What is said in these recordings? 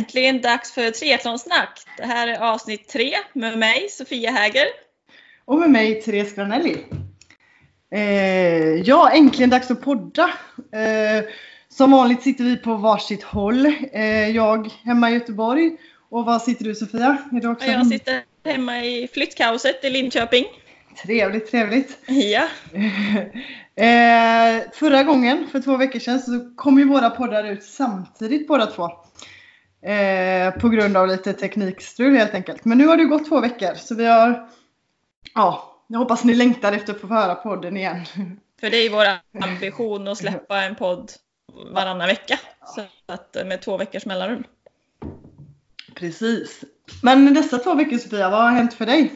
Äntligen dags för triathlonsnack! Det här är avsnitt tre med mig, Sofia Häger. Och med mig, Therese Granelli. Eh, ja, äntligen dags att podda. Eh, som vanligt sitter vi på varsitt håll. Eh, jag hemma i Göteborg. Och var sitter du Sofia? Är du också jag sitter hemma i flyttkaoset i Linköping. Trevligt, trevligt. Ja. eh, förra gången, för två veckor sedan, så kom ju våra poddar ut samtidigt båda två. Eh, på grund av lite teknikstrul helt enkelt. Men nu har det gått två veckor så vi har, ja, jag hoppas ni längtar efter att få höra podden igen. För det är vår ambition att släppa en podd varannan vecka. Så att med två veckors mellanrum. Precis. Men dessa två veckor Sofia, vad har hänt för dig?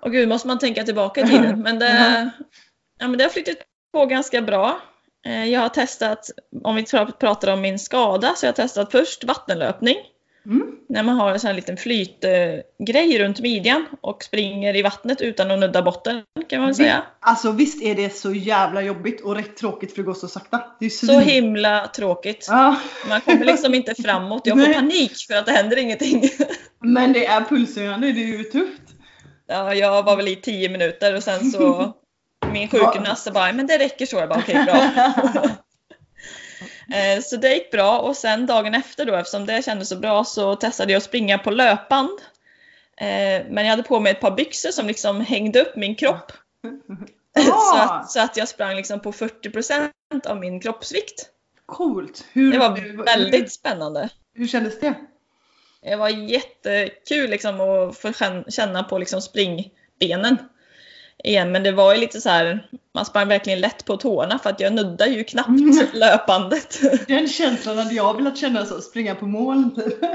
Och gud, måste man tänka tillbaka i tiden. Men det, ja, men det har flyttat på ganska bra. Eh, jag har testat, om vi pratar om min skada, så jag har testat först vattenlöpning. Mm. När man har en sån här liten flytgrej runt midjan och springer i vattnet utan att nudda botten kan man säga. Alltså visst är det så jävla jobbigt och rätt tråkigt för det går så sakta. Det är så himla tråkigt. Ah. Man kommer liksom inte framåt. Jag får panik för att det händer ingenting. Men det är pulshöjande, det är ju tufft. Ja, jag var väl i tio minuter och sen så min sjukgymnast ja. bara, men det räcker så. Jag bara, okej, okay, bra. Eh, så det gick bra och sen dagen efter då, eftersom det kändes så bra, så testade jag att springa på löpband. Eh, men jag hade på mig ett par byxor som liksom hängde upp min kropp. så, att, så att jag sprang liksom på 40% av min kroppsvikt. Coolt! Hur, det var väldigt hur, spännande. Hur kändes det? Det var jättekul liksom att få känna på liksom springbenen igen. Men det var ju lite så här, man sprang verkligen lätt på tårna för att jag nuddade ju knappt mm. löpandet. Den känslan hade jag velat känna så, springa på mål typ. Ja,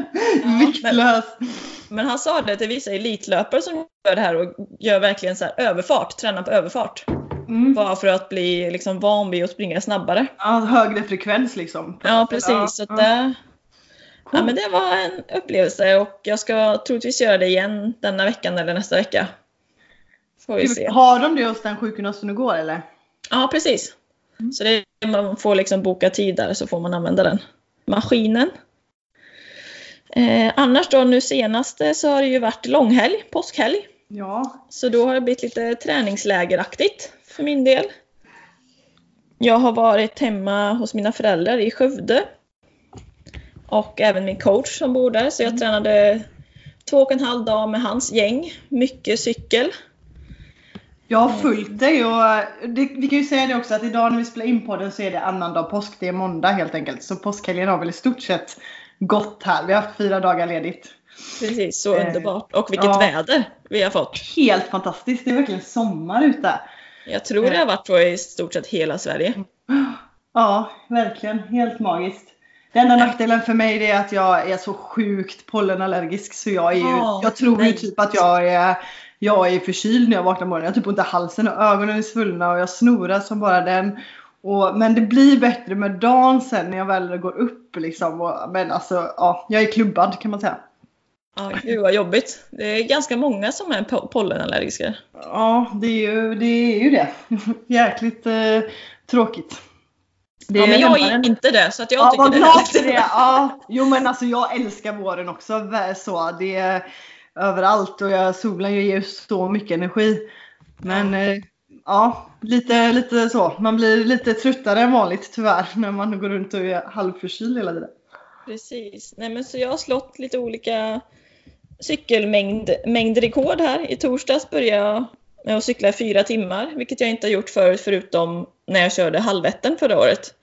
Viktlös. Men, men, han sa det till vissa elitlöpare som gör det här och gör verkligen så här överfart, tränar på överfart. Mm. Bara för att bli liksom van vid att springa snabbare. Ja, högre frekvens liksom. Ja, precis. Ja, så ja. Det, ja, men det var en upplevelse och jag ska troligtvis göra det igen denna veckan eller nästa vecka. Får vi se. Har de det hos den sjukgymnasten du går eller? Ja precis. Mm. Så det, man får liksom boka tid där så får man använda den maskinen. Eh, annars då nu senaste så har det ju varit långhelg, påskhelg. Ja. Så då har det blivit lite träningslägeraktigt för min del. Jag har varit hemma hos mina föräldrar i Skövde. Och även min coach som bor där. Så jag mm. tränade två och en halv dag med hans gäng. Mycket cykel. Jag har följt dig och det, vi kan ju säga det också att idag när vi spelar in podden så är det annandag påsk. Det är måndag helt enkelt. Så påskhelgen har väl i stort sett gått här. Vi har haft fyra dagar ledigt. Precis, så eh, underbart. Och vilket ja, väder vi har fått. Helt fantastiskt. Det är verkligen sommar ute. Jag tror det har varit så i stort sett hela Sverige. Ja, verkligen. Helt magiskt. Den enda nackdelen för mig är att jag är så sjukt pollenallergisk så jag är ju, jag tror ju typ att jag är jag är förkyld när jag vaknar på morgonen. Jag har typ ont i halsen och ögonen är svullna och jag snorar som bara den. Och, men det blir bättre med dagen sen när jag väl går upp liksom. Och, men alltså, ja, jag är klubbad kan man säga. Ja, gud vad jobbigt. Det är ganska många som är pollenallergiska. Ja, det är ju det. Är ju det. Jäkligt eh, tråkigt. Det ja, men jag är inte det så att jag ja, tycker det är det. Ja, jo men alltså jag älskar våren också. Så det, överallt och jag, solen ger så mycket energi. Men eh, ja, lite, lite så. Man blir lite tröttare än vanligt tyvärr när man går runt och är halvförkyld hela tiden. Precis. Nej, men så jag har slått lite olika cykelmängdrekord här. I torsdags började jag med att cykla fyra timmar, vilket jag inte har gjort förut förutom när jag körde halvätten förra året.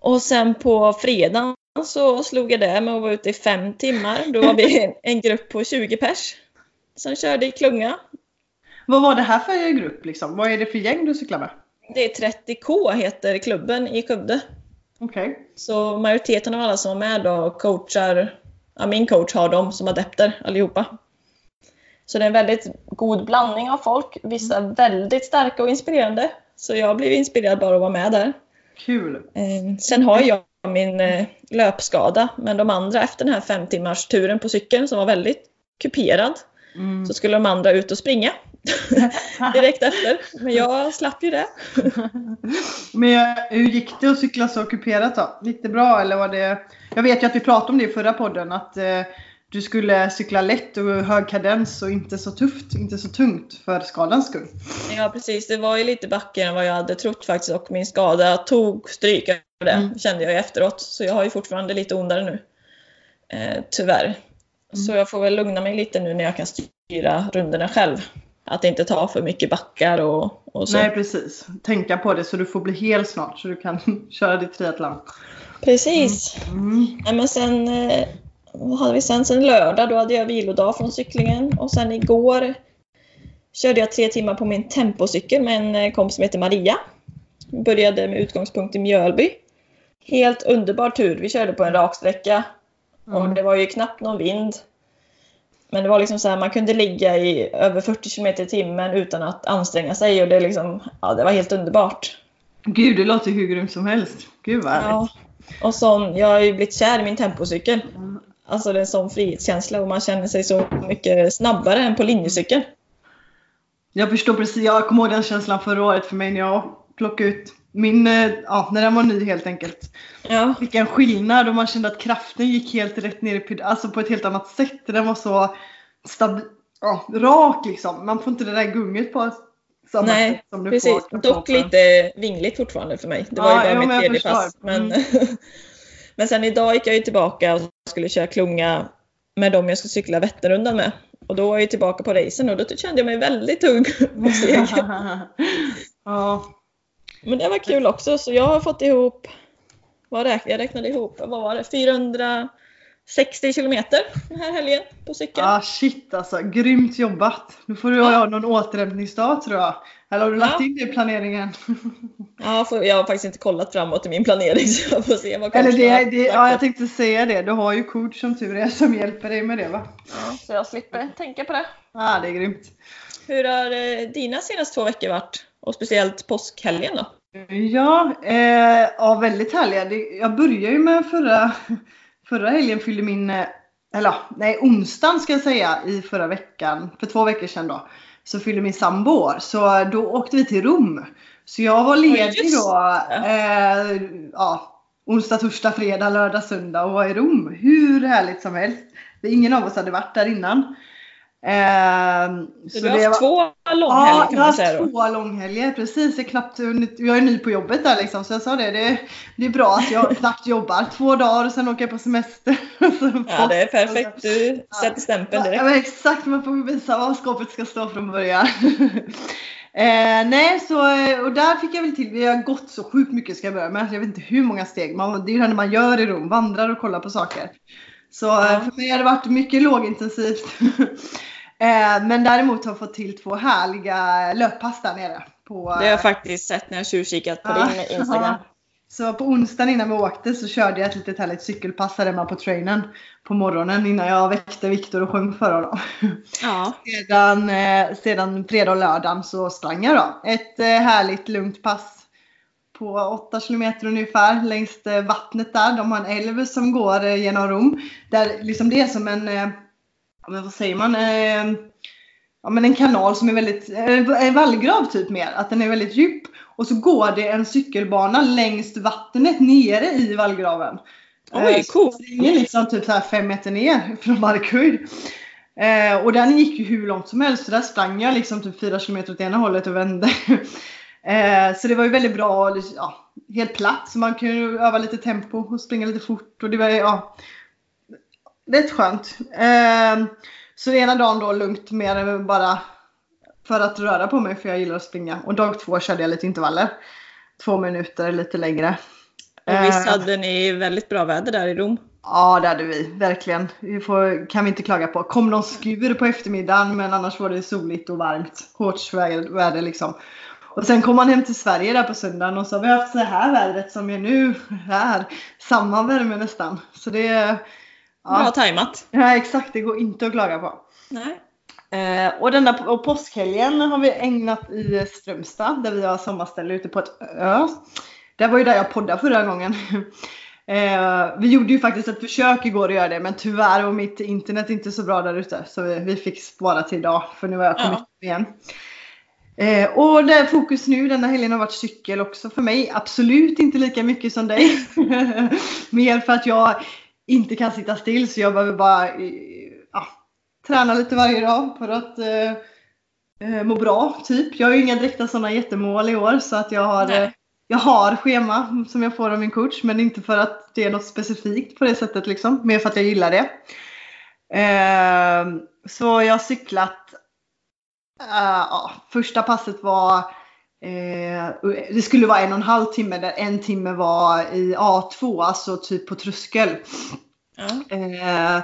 Och sen på fredagen så slog jag det med att vara ute i fem timmar. Då var vi en grupp på 20 pers som körde i klunga. Vad var det här för grupp? Liksom? Vad är det för gäng du cyklar med? Det är 30K heter klubben i Skövde. Okay. Så majoriteten av alla som är med då coachar, ja, min coach har dem som adepter allihopa. Så det är en väldigt god blandning av folk. Vissa väldigt starka och inspirerande. Så jag blev inspirerad bara att vara med där. Kul! Eh, sen har jag min eh, löpskada. Men de andra efter den här fem timmars turen på cykeln som var väldigt kuperad mm. så skulle de andra ut och springa. direkt efter. Men jag slapp ju det. Men hur gick det att cykla så kuperat då? Gick det bra eller var det? Jag vet ju att vi pratade om det i förra podden att eh, du skulle cykla lätt och hög kadens och inte så tufft, inte så tungt för skadans skull. Ja precis, det var ju lite backigare än vad jag hade trott faktiskt och min skada tog stryk av det mm. kände jag efteråt. Så jag har ju fortfarande lite ondare nu. Eh, tyvärr. Mm. Så jag får väl lugna mig lite nu när jag kan styra rundorna själv. Att inte ta för mycket backar och, och så. Nej precis. Tänka på det så du får bli hel snart så du kan köra ditt triathlon. Precis. Mm. Mm. Ja, men sen eh, vad hade vi sen? Sen lördag då hade jag vilodag från cyklingen och sen igår körde jag tre timmar på min tempocykel med en eh, kompis som heter Maria. Började med utgångspunkt i Mjölby. Helt underbar tur. Vi körde på en raksträcka mm. och det var ju knappt någon vind. Men det var liksom så här, man kunde ligga i över 40 km i timmen utan att anstränga sig och det, liksom, ja, det var helt underbart. Gud, det låter hur grymt som helst. Gud vad ja. Och sån, jag har ju blivit kär i min tempocykel. Alltså det är en sån frihetskänsla och man känner sig så mycket snabbare än på linjecykeln. Jag förstår precis. Jag kommer ihåg den känslan förra året för mig när jag plockade ut min, eh, ja, när den var ny helt enkelt. Ja. Vilken skillnad och man kände att kraften gick helt rätt ner i alltså på ett helt annat sätt. Den var så stabil, ja, rak liksom. Man får inte det där gunget på samma Nej, sätt som du precis. får. Dock lite vingligt fortfarande för mig. Det var ja, ju bara ja, mitt tredje pass. Men, mm. men sen idag gick jag ju tillbaka och skulle köra klunga med dem jag skulle cykla Vätternrundan med. Och då var jag tillbaka på racen och då kände jag mig väldigt tung och seg. ja. Men det var kul också så jag har fått ihop, vad räknade jag? räknade ihop, vad var det? 460 kilometer den här helgen på cykel. Ah shit alltså, grymt jobbat! Nu får du ja. ha någon återhämtningsdag tror jag. Eller har du lagt ja. in det i planeringen? Ja, för jag har faktiskt inte kollat framåt i min planering så jag får se vad Eller det, det, Ja, jag tänkte säga det. Du har ju coach som tur är som hjälper dig med det va? Ja, så jag slipper tänka på det. Ja, det är grymt. Hur har eh, dina senaste två veckor varit? Och speciellt påskhelgen då? Ja, eh, ja väldigt härliga. Jag började ju med förra, förra helgen fyllde min, eh, eller nej onsdagen ska jag säga i förra veckan, för två veckor sedan då så fyllde min sambo år. Så då åkte vi till Rom. Så jag var ledig då. Eh, ja, onsdag, torsdag, fredag, lördag, söndag och var i Rom. Hur härligt som helst. Ingen av oss hade varit där innan. Eh, så, du har haft två långhelger ja, kan man säga? Ja, två långhelger. Precis. Jag, knappt, jag är ny på jobbet där liksom. Så jag sa det, det, det är bra att jag knappt jobbar. Två dagar och sen åker jag på semester. ja, det är perfekt. Du sätter stämpeln direkt. Ja, exakt. Man får visa var skåpet ska stå från början. Eh, nej, så, och där fick jag väl till, vi har gått så sjukt mycket ska jag börja med. Jag vet inte hur många steg. Man, det är ju det man gör i Rom, vandrar och kollar på saker. Så ja. för mig har det varit mycket lågintensivt. Eh, men däremot har jag fått till två härliga löppass där nere. På, det har jag faktiskt sett när jag tjuvkikat på din Instagram. Så på onsdagen innan vi åkte så körde jag ett litet härligt cykelpass där hemma på trainen på morgonen innan jag väckte Viktor och sjöng för honom. Ja. Sedan, eh, sedan fredag och lördagen så sprang jag då. Ett eh, härligt lugnt pass på 8 kilometer ungefär längs vattnet där. De har en älv som går genom Rom. Där liksom det är som en men vad säger man? Eh, ja, men en kanal som är väldigt, eh, vallgrav typ mer, att den är väldigt djup. Och så går det en cykelbana längs vattnet nere i vallgraven. Oj, eh, coolt! Det är liksom typ så här fem meter ner från markhöjd. Eh, och den gick ju hur långt som helst, så där sprang jag liksom typ fyra kilometer åt ena hållet och vände. eh, så det var ju väldigt bra, ja, helt platt, så man kunde öva lite tempo och springa lite fort. Och det var, ja, rätt skönt. Eh, så ena dagen då lugnt mer bara för att röra på mig för jag gillar att springa. Och dag två körde jag lite intervaller. Två minuter lite längre. Och visst ehm. hade ni väldigt bra väder där i Rom? Ja det hade vi, verkligen. Vi får, kan vi inte klaga på. Kom någon skur på eftermiddagen men annars var det soligt och varmt. Hårt väder liksom. Och sen kom man hem till Sverige där på söndagen och så har vi haft så här vädret som är nu här. Samma värme nästan. Så det. Bra tajmat. Ja exakt, det går inte att klaga på. Nej. Eh, och denna och påskhelgen har vi ägnat i Strömstad där vi har sommarställe ute på ett ö. Det var ju där jag poddade förra gången. Eh, vi gjorde ju faktiskt ett försök igår att göra det men tyvärr var mitt internet inte så bra där ute så vi, vi fick spara till idag för nu har jag kommit ja. igen. Eh, och det fokus nu denna helgen har varit cykel också för mig. Absolut inte lika mycket som dig. Mer för att jag inte kan sitta still så jag behöver bara ja, träna lite varje dag för att eh, eh, må bra. Typ. Jag har ju inga direkta sådana jättemål i år så att jag har, eh, jag har schema som jag får av min coach men inte för att det är något specifikt på det sättet liksom. Mer för att jag gillar det. Eh, så jag har cyklat Uh, första passet var eh, det skulle vara en och en halv timme där en timme var i A2, alltså typ på tröskel. Mm. Eh,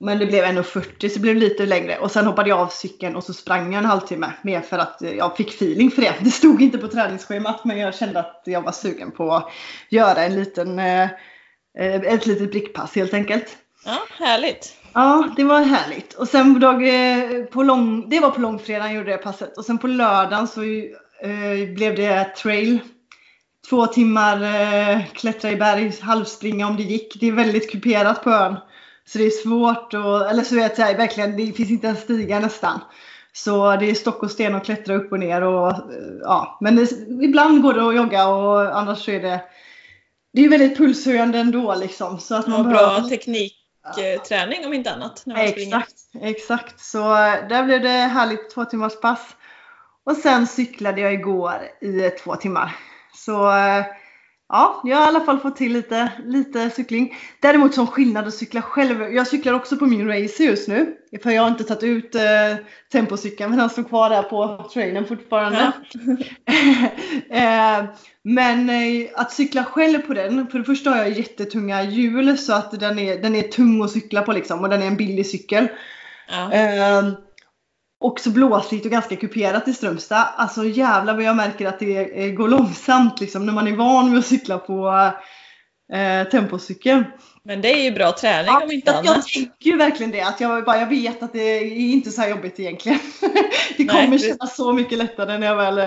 men det blev 1.40 så det blev lite längre och sen hoppade jag av cykeln och så sprang jag en halvtimme mer för att jag fick feeling för det. Det stod inte på träningsschemat men jag kände att jag var sugen på att göra en liten, eh, ett litet brickpass helt enkelt. Ja, härligt. Ja, det var härligt. Och sen dag, eh, på lång, det var på långfredagen gjorde det passet. Och sen på lördagen så eh, blev det trail. Två timmar eh, klättra i berg, halvspringa om det gick. Det är väldigt kuperat på ön. Så det är svårt och, eller så vet jag verkligen, det finns inte en stiga nästan. Så det är stock och sten att klättra upp och ner och eh, ja, men det, ibland går det att jogga och annars så är det det är väldigt pulshöjande ändå liksom. Så att man ja, bra behöver... teknik träning om inte annat. Exakt, exakt. Så eh, där blev det härligt två timmars pass. Och sen cyklade jag igår i två timmar. Så eh, ja, jag har i alla fall fått till lite, lite cykling. Däremot som skillnad att cykla själv. Jag cyklar också på min racer just nu. För jag har inte tagit ut eh, tempocykeln men den står kvar där på trainen fortfarande. Eh, men eh, att cykla själv på den, för det första har jag jättetunga hjul så att den är, den är tung att cykla på liksom och den är en billig cykel. Ja. Också blåsigt och ganska kuperat i Strömstad. Alltså jävlar vad jag märker att det går långsamt liksom när man är van vid att cykla på eh, tempocykel. Men det är ju bra träning ja, om inte jag, annat. Jag tycker ju verkligen det. Att jag, bara, jag vet att det är inte så här jobbigt egentligen. det kommer Nej, kännas så mycket lättare när jag väl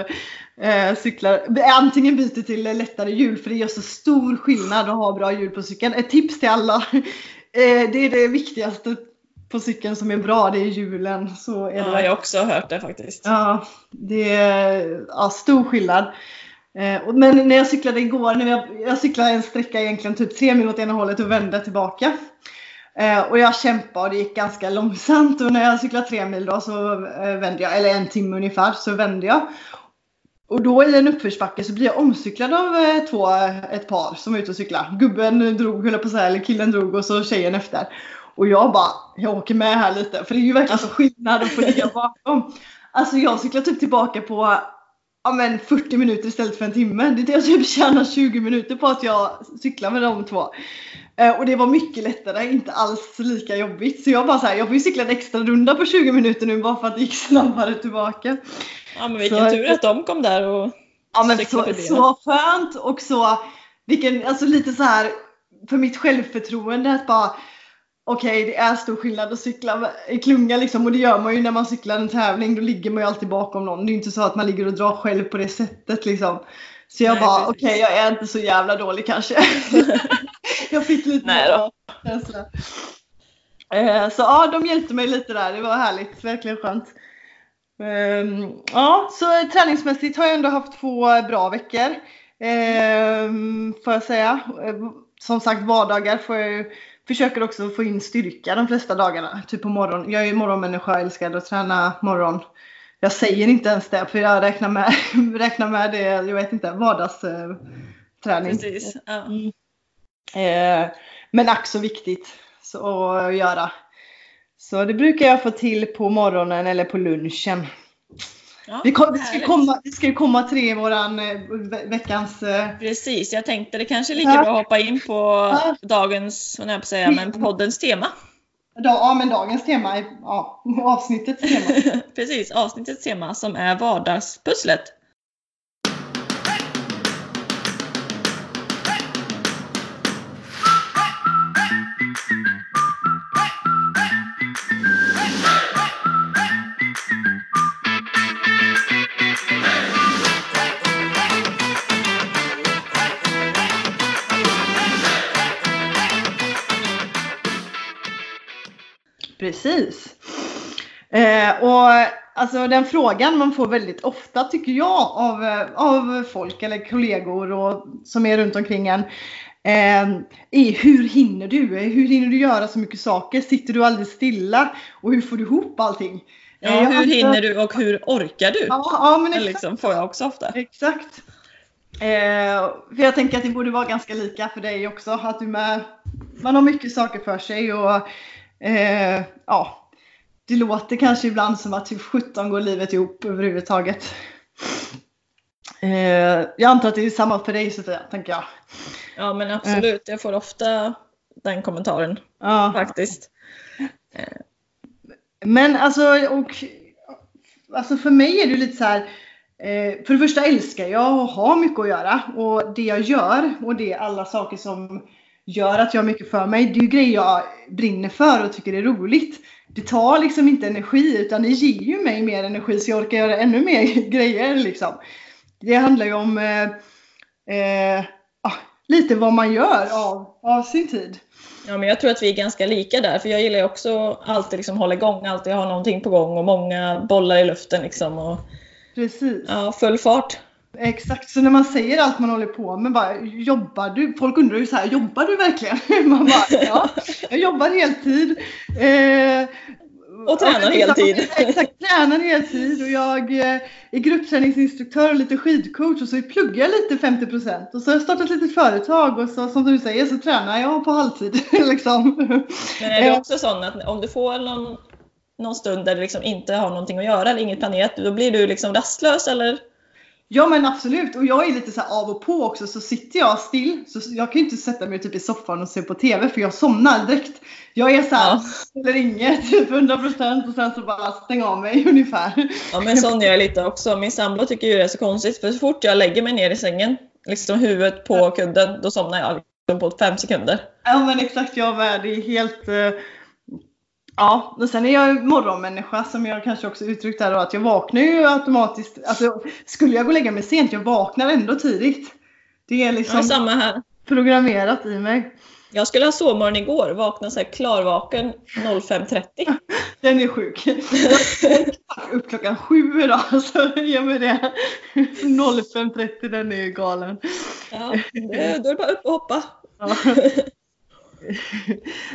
eh, cyklar. Antingen byter till lättare hjul för det gör så stor skillnad att ha bra hjul på cykeln. Ett tips till alla. Eh, det är det viktigaste på cykeln som är bra, det är hjulen. Så är ja, det. jag har också hört det faktiskt. Ja, det är ja, stor skillnad. Eh, men när jag cyklade igår, när jag, jag cyklade en sträcka egentligen typ tre mil åt ena hållet och vände tillbaka. Eh, och jag kämpade och det gick ganska långsamt och när jag cyklade tre mil då så eh, vände jag, eller en timme ungefär, så vände jag. Och då i en uppförsbacke så blir jag omcyklad av två, ett par som var ute och cyklade. Gubben drog, höll på så här, eller killen drog och så tjejen efter. Och jag bara, jag åker med här lite för det är ju verkligen så skillnad att få ligga bakom. Alltså jag cyklar typ tillbaka på ja, men 40 minuter istället för en timme. Det är jag typ tjänar 20 minuter på att jag cyklar med de två. Eh, och det var mycket lättare, inte alls lika jobbigt. Så jag bara så här, jag får ju cykla en extra runda på 20 minuter nu bara för att det gick snabbare tillbaka. Ja men vilken så, tur att de kom där och Ja men så, så skönt och så, vilken, alltså lite så här för mitt självförtroende att bara okej okay, det är stor skillnad att cykla i klunga liksom och det gör man ju när man cyklar en tävling. Då ligger man ju alltid bakom någon. Det är inte så att man ligger och drar själv på det sättet liksom. Så jag Nej, bara okej okay, jag är inte så jävla dålig kanske. jag fick lite Nej då. känsla. Eh, så ja, de hjälpte mig lite där. Det var härligt. Verkligen skönt. Ehm, ja, så träningsmässigt har jag ändå haft två bra veckor. Ehm, får jag säga. Eh, som sagt vardagar får jag ju försöker också få in styrka de flesta dagarna. Typ på morgonen. Jag är morgonmänniska, älskar att träna morgon. Jag säger inte ens det för jag räknar med, räknar med det, jag vet inte, vardagsträning. Precis. Ja. Mm. Eh, men ack så viktigt så att göra. Så det brukar jag få till på morgonen eller på lunchen. Ja, vi, kom, vi, ska komma, vi ska komma till det i våran eh, veckans... Eh... Precis, jag tänkte det kanske är lika bra att hoppa in på ja. dagens, vad jag på säga, men poddens tema. Ja, men dagens tema, är, ja, avsnittets tema. Precis, avsnittets tema som är vardagspusslet. Och alltså den frågan man får väldigt ofta tycker jag av, eh, av folk eller kollegor och, som är runt omkring en. Eh, är hur hinner du? Hur hinner du göra så mycket saker? Sitter du alldeles stilla? Och hur får du ihop allting? Ja, eh, hur hinner du och hur orkar du? Ja, ja men exakt. Liksom, får jag också ofta. Exakt. Eh, för jag tänker att det borde vara ganska lika för dig också. Att du med, man har mycket saker för sig och eh, ja, det låter kanske ibland som att typ 17 går livet ihop överhuvudtaget. Eh, jag antar att det är samma för dig Sofia, tänker jag. Ja men absolut, jag får ofta den kommentaren ja. faktiskt. Men alltså, och, alltså för mig är det lite så här. Eh, för det första älskar jag att ha mycket att göra och det jag gör och det är alla saker som gör att jag har mycket för mig. Det är ju grejer jag brinner för och tycker är roligt det tar liksom inte energi utan det ger ju mig mer energi så jag orkar göra ännu mer grejer liksom. Det handlar ju om eh, eh, ah, lite vad man gör av, av sin tid. Ja, men jag tror att vi är ganska lika där, för jag gillar ju också alltid liksom hålla igång, alltid ha någonting på gång och många bollar i luften liksom. Och, Precis. Ja, full fart. Exakt, så när man säger allt man håller på med, bara, jobbar du? Folk undrar ju så här, jobbar du verkligen? Man bara, ja, jag jobbar heltid. Eh, och tränar heltid. Exakt, tränar heltid och jag eh, är gruppträningsinstruktör och lite skidcoach och så pluggar jag lite 50% och så har jag startat ett litet företag och så som du säger så tränar jag på halvtid. liksom. Men är det eh. också sån att om du får någon, någon stund där du liksom inte har någonting att göra eller inget planerat, då blir du liksom rastlös eller? Ja men absolut och jag är lite så av och på också så sitter jag still så jag kan ju inte sätta mig typ i soffan och se på TV för jag somnar direkt. Jag är så här, ja. eller inget, typ 100% och sen så bara stäng av mig ungefär. Ja men sån är jag lite också. Min sambo tycker ju det är så konstigt för så fort jag lägger mig ner i sängen, liksom huvudet på kudden, då somnar jag liksom på fem sekunder. Ja men exakt jag med. Det är helt uh, Ja, och sen är jag morgonmänniska som jag kanske också uttryckt här då, att jag vaknar ju automatiskt. Alltså, skulle jag gå och lägga mig sent, jag vaknar ändå tidigt. Det är liksom ja, samma här. programmerat i mig. Jag skulle ha sovmorgon igår, vakna så här klarvaken 05.30. Den är sjuk. Upp klockan sju idag, så ge mig det. 05.30, den är galen. Ja, då är det bara upp och hoppa. Ja.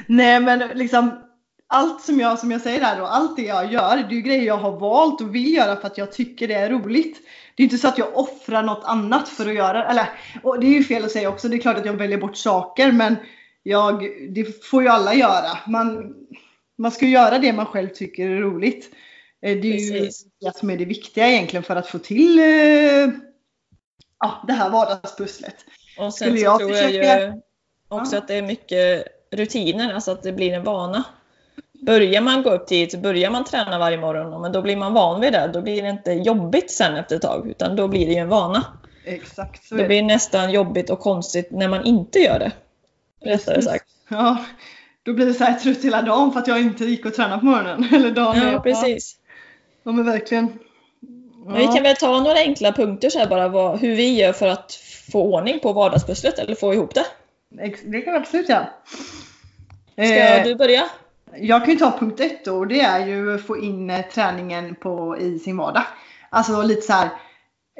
Nej men liksom allt som jag, som jag säger där då, allt det jag gör, det är ju grejer jag har valt och vill göra för att jag tycker det är roligt. Det är inte så att jag offrar något annat för att göra eller och det är ju fel att säga också, det är klart att jag väljer bort saker men jag, det får ju alla göra. Man, man ska göra det man själv tycker är roligt. Eh, det är Precis. ju det som är det viktiga egentligen för att få till eh, ja, det här vardagspusslet. Och sen Skulle så tror försöka... jag ju också ja. att det är mycket rutiner, alltså att det blir en vana. Börjar man gå upp tidigt så börjar man träna varje morgon, men då blir man van vid det. Då blir det inte jobbigt sen efter ett tag, utan då blir det ju en vana. Exakt. det blir nästan jobbigt och konstigt när man inte gör det. Rättare sagt. Ja, då blir det så här trött hela dagen för att jag inte gick och tränade på morgonen. Eller dagen ja, precis. Ja, men verkligen. Ja. Men vi kan väl ta några enkla punkter så här bara vad, hur vi gör för att få ordning på vardagspusslet eller få ihop det. Det kan vi absolut göra. Ska eh, du börja? Jag kan ju ta punkt ett då och det är ju att få in eh, träningen på, i sin vardag. Alltså lite så här,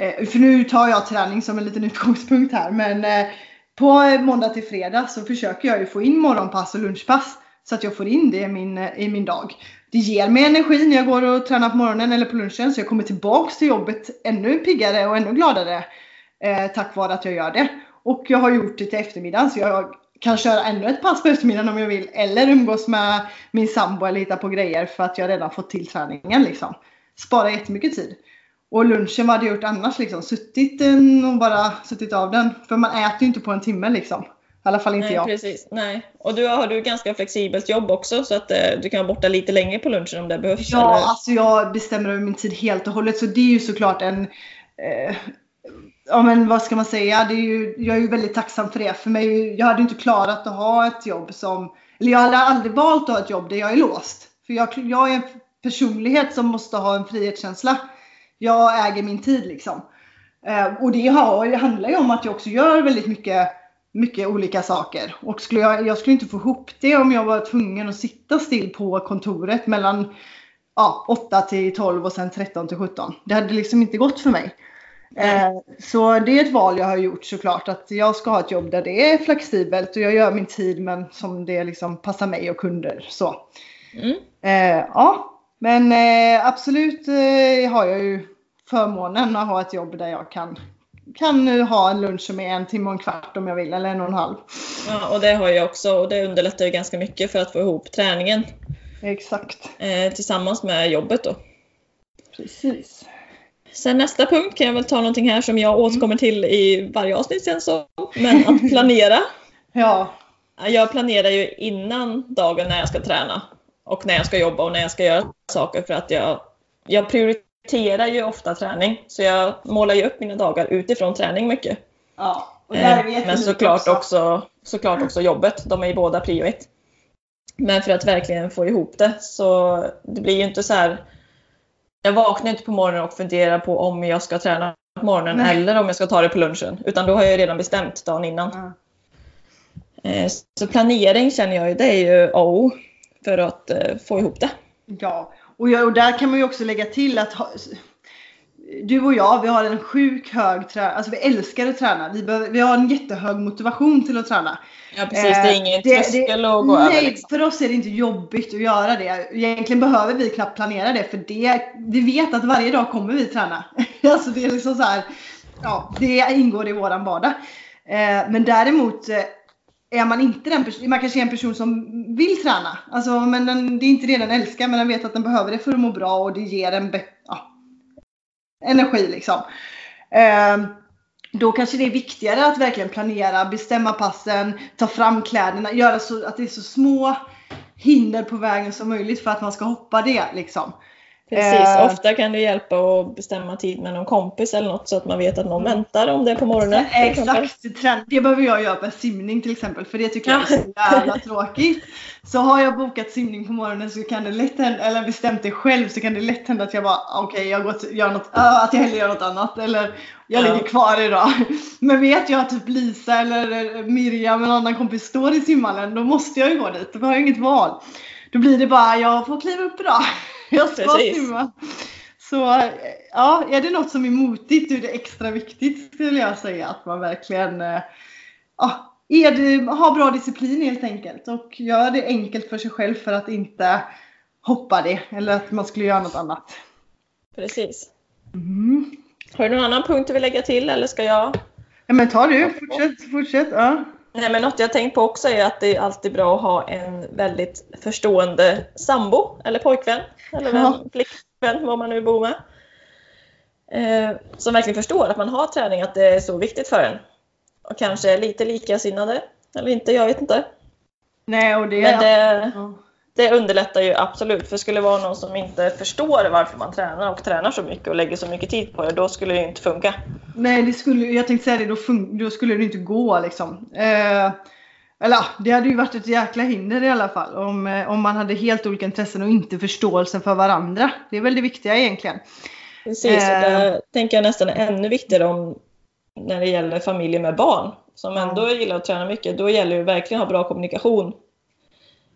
eh, för nu tar jag träning som en liten utgångspunkt här men eh, på måndag till fredag så försöker jag ju få in morgonpass och lunchpass så att jag får in det i min, i min dag. Det ger mig energi när jag går och tränar på morgonen eller på lunchen så jag kommer tillbaks till jobbet ännu piggare och ännu gladare eh, tack vare att jag gör det. Och jag har gjort det till eftermiddagen så jag kan köra ännu ett pass på eftermiddagen om jag vill. Eller umgås med min sambo eller hitta på grejer för att jag redan fått till träningen. Liksom. Spara jättemycket tid. Och lunchen, vad hade jag gjort annars? Liksom? Suttit och bara suttit av den. För man äter ju inte på en timme liksom. I alla fall inte Nej, jag. Precis. Nej. Och du har du ganska flexibelt jobb också så att eh, du kan vara borta lite längre på lunchen om det behövs? Ja, eller? alltså jag bestämmer över min tid helt och hållet. Så det är ju såklart en eh, ja men vad ska man säga, det är ju, jag är ju väldigt tacksam för det. För mig, jag hade inte klarat att ha ett jobb som, eller jag hade aldrig valt att ha ett jobb där jag är låst. För jag, jag är en personlighet som måste ha en frihetskänsla. Jag äger min tid liksom. Eh, och det, har, det handlar ju om att jag också gör väldigt mycket mycket olika saker. Och skulle jag, jag skulle inte få ihop det om jag var tvungen att sitta still på kontoret mellan ja, 8 till 12 och sen 13 till 17. Det hade liksom inte gått för mig. Eh, så det är ett val jag har gjort såklart att jag ska ha ett jobb där det är flexibelt och jag gör min tid men som det liksom passar mig och kunder. Så. Mm. Eh, ja, men eh, absolut eh, har jag ju förmånen att ha ett jobb där jag kan kan nu ha en lunch som är en timme och en kvart om jag vill, eller en och en halv. Ja, och det har jag också och det underlättar ju ganska mycket för att få ihop träningen. Exakt. Eh, tillsammans med jobbet då. Precis. Sen nästa punkt kan jag väl ta någonting här som jag återkommer till i varje avsnitt sen så. Men att planera. ja. Jag planerar ju innan dagen när jag ska träna. Och när jag ska jobba och när jag ska göra saker för att jag, jag prioriterar ju ofta träning. Så jag målar ju upp mina dagar utifrån träning mycket. Ja. Eh, men såklart också. också, såklart också jobbet. De är ju båda prio ett. Men för att verkligen få ihop det så det blir ju inte så här. Jag vaknar inte på morgonen och funderar på om jag ska träna på morgonen Nej. eller om jag ska ta det på lunchen. Utan då har jag redan bestämt dagen innan. Eh, så planering känner jag ju, det är ju A och O för att eh, få ihop det. Ja, och, där kan man ju också lägga till att du och jag, vi har en sjuk hög träning. Alltså vi älskar att träna. Vi, behöver, vi har en jättehög motivation till att träna. Ja precis, det är ingen eh, tröskel att gå nej, över. Liksom. för oss är det inte jobbigt att göra det. Egentligen behöver vi knappt planera det för det, vi vet att varje dag kommer vi träna. alltså det är liksom så här, ja, det ingår i våran vardag. Eh, men däremot eh, är man inte den personen, man kanske är en person som vill träna. Alltså, men den, det är inte det den älskar men den vet att den behöver det för att må bra och det ger en ja, energi liksom. Eh, då kanske det är viktigare att verkligen planera, bestämma passen, ta fram kläderna, göra så att det är så små hinder på vägen som möjligt för att man ska hoppa det liksom. Precis, eh, ofta kan det hjälpa att bestämma tid med någon kompis eller något så att man vet att någon väntar om det är på morgonen. Exakt, det behöver jag göra med simning till exempel för det tycker jag är så jävla tråkigt. Så har jag bokat simning på morgonen så kan det lätt hända, eller bestämt det själv så kan det lätt hända att jag bara okej okay, jag går till, gör något, äh, att jag hellre gör något annat eller jag ja. ligger kvar idag. Men vet jag att typ Lisa eller Miriam eller någon annan kompis står i simhallen då måste jag ju gå dit, då har jag inget val. Då blir det bara jag får kliva upp idag. Jag ska Precis. simma. Så ja, är det något som är motigt då är det extra viktigt skulle jag säga att man verkligen eh, ja, det, har bra disciplin helt enkelt och gör det enkelt för sig själv för att inte hoppa det eller att man skulle göra något annat. Precis. Mm. Har du någon annan punkt du vill lägga till eller ska jag? Ja men ta du, fortsätt, fortsätt. Ja. Nej, men något jag tänkt på också är att det är alltid bra att ha en väldigt förstående sambo eller pojkvän eller ja. flickvän, vad man nu bor med. Eh, som verkligen förstår att man har träning, att det är så viktigt för en. Och kanske är lite likasinnade, eller inte, jag vet inte. Nej, och det... Men det, det underlättar ju absolut. För skulle det vara någon som inte förstår varför man tränar och tränar så mycket och lägger så mycket tid på det, då skulle det inte funka. Nej, det skulle, jag tänkte säga det, då, då skulle det inte gå liksom. Eh, eller det hade ju varit ett jäkla hinder i alla fall om, eh, om man hade helt olika intressen och inte förståelse för varandra. Det är väl det viktiga egentligen. Precis, och det eh. tänker jag nästan är ännu viktigare om när det gäller familjer med barn som ändå gillar att träna mycket. Då gäller det verkligen att ha bra kommunikation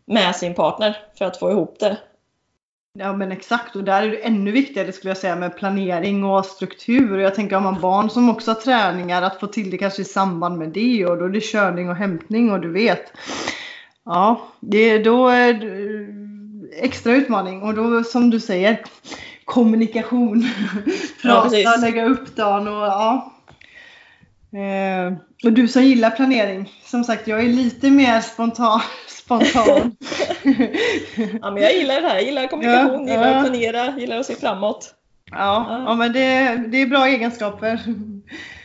med sin partner för att få ihop det. Ja men exakt och där är det ännu viktigare skulle jag säga med planering och struktur. Jag tänker om man barn som också har träningar att få till det kanske i samband med det och då är det körning och hämtning och du vet. Ja, det, då är det extra utmaning och då som du säger kommunikation. Prata, ja, lägga upp dagen och ja. Eh, och du som gillar planering, som sagt jag är lite mer spontan spontan. ja, men jag gillar det här. Jag gillar kommunikation, ja, gillar att planera, gillar att se framåt. Ja, ja. ja men det, det är bra egenskaper.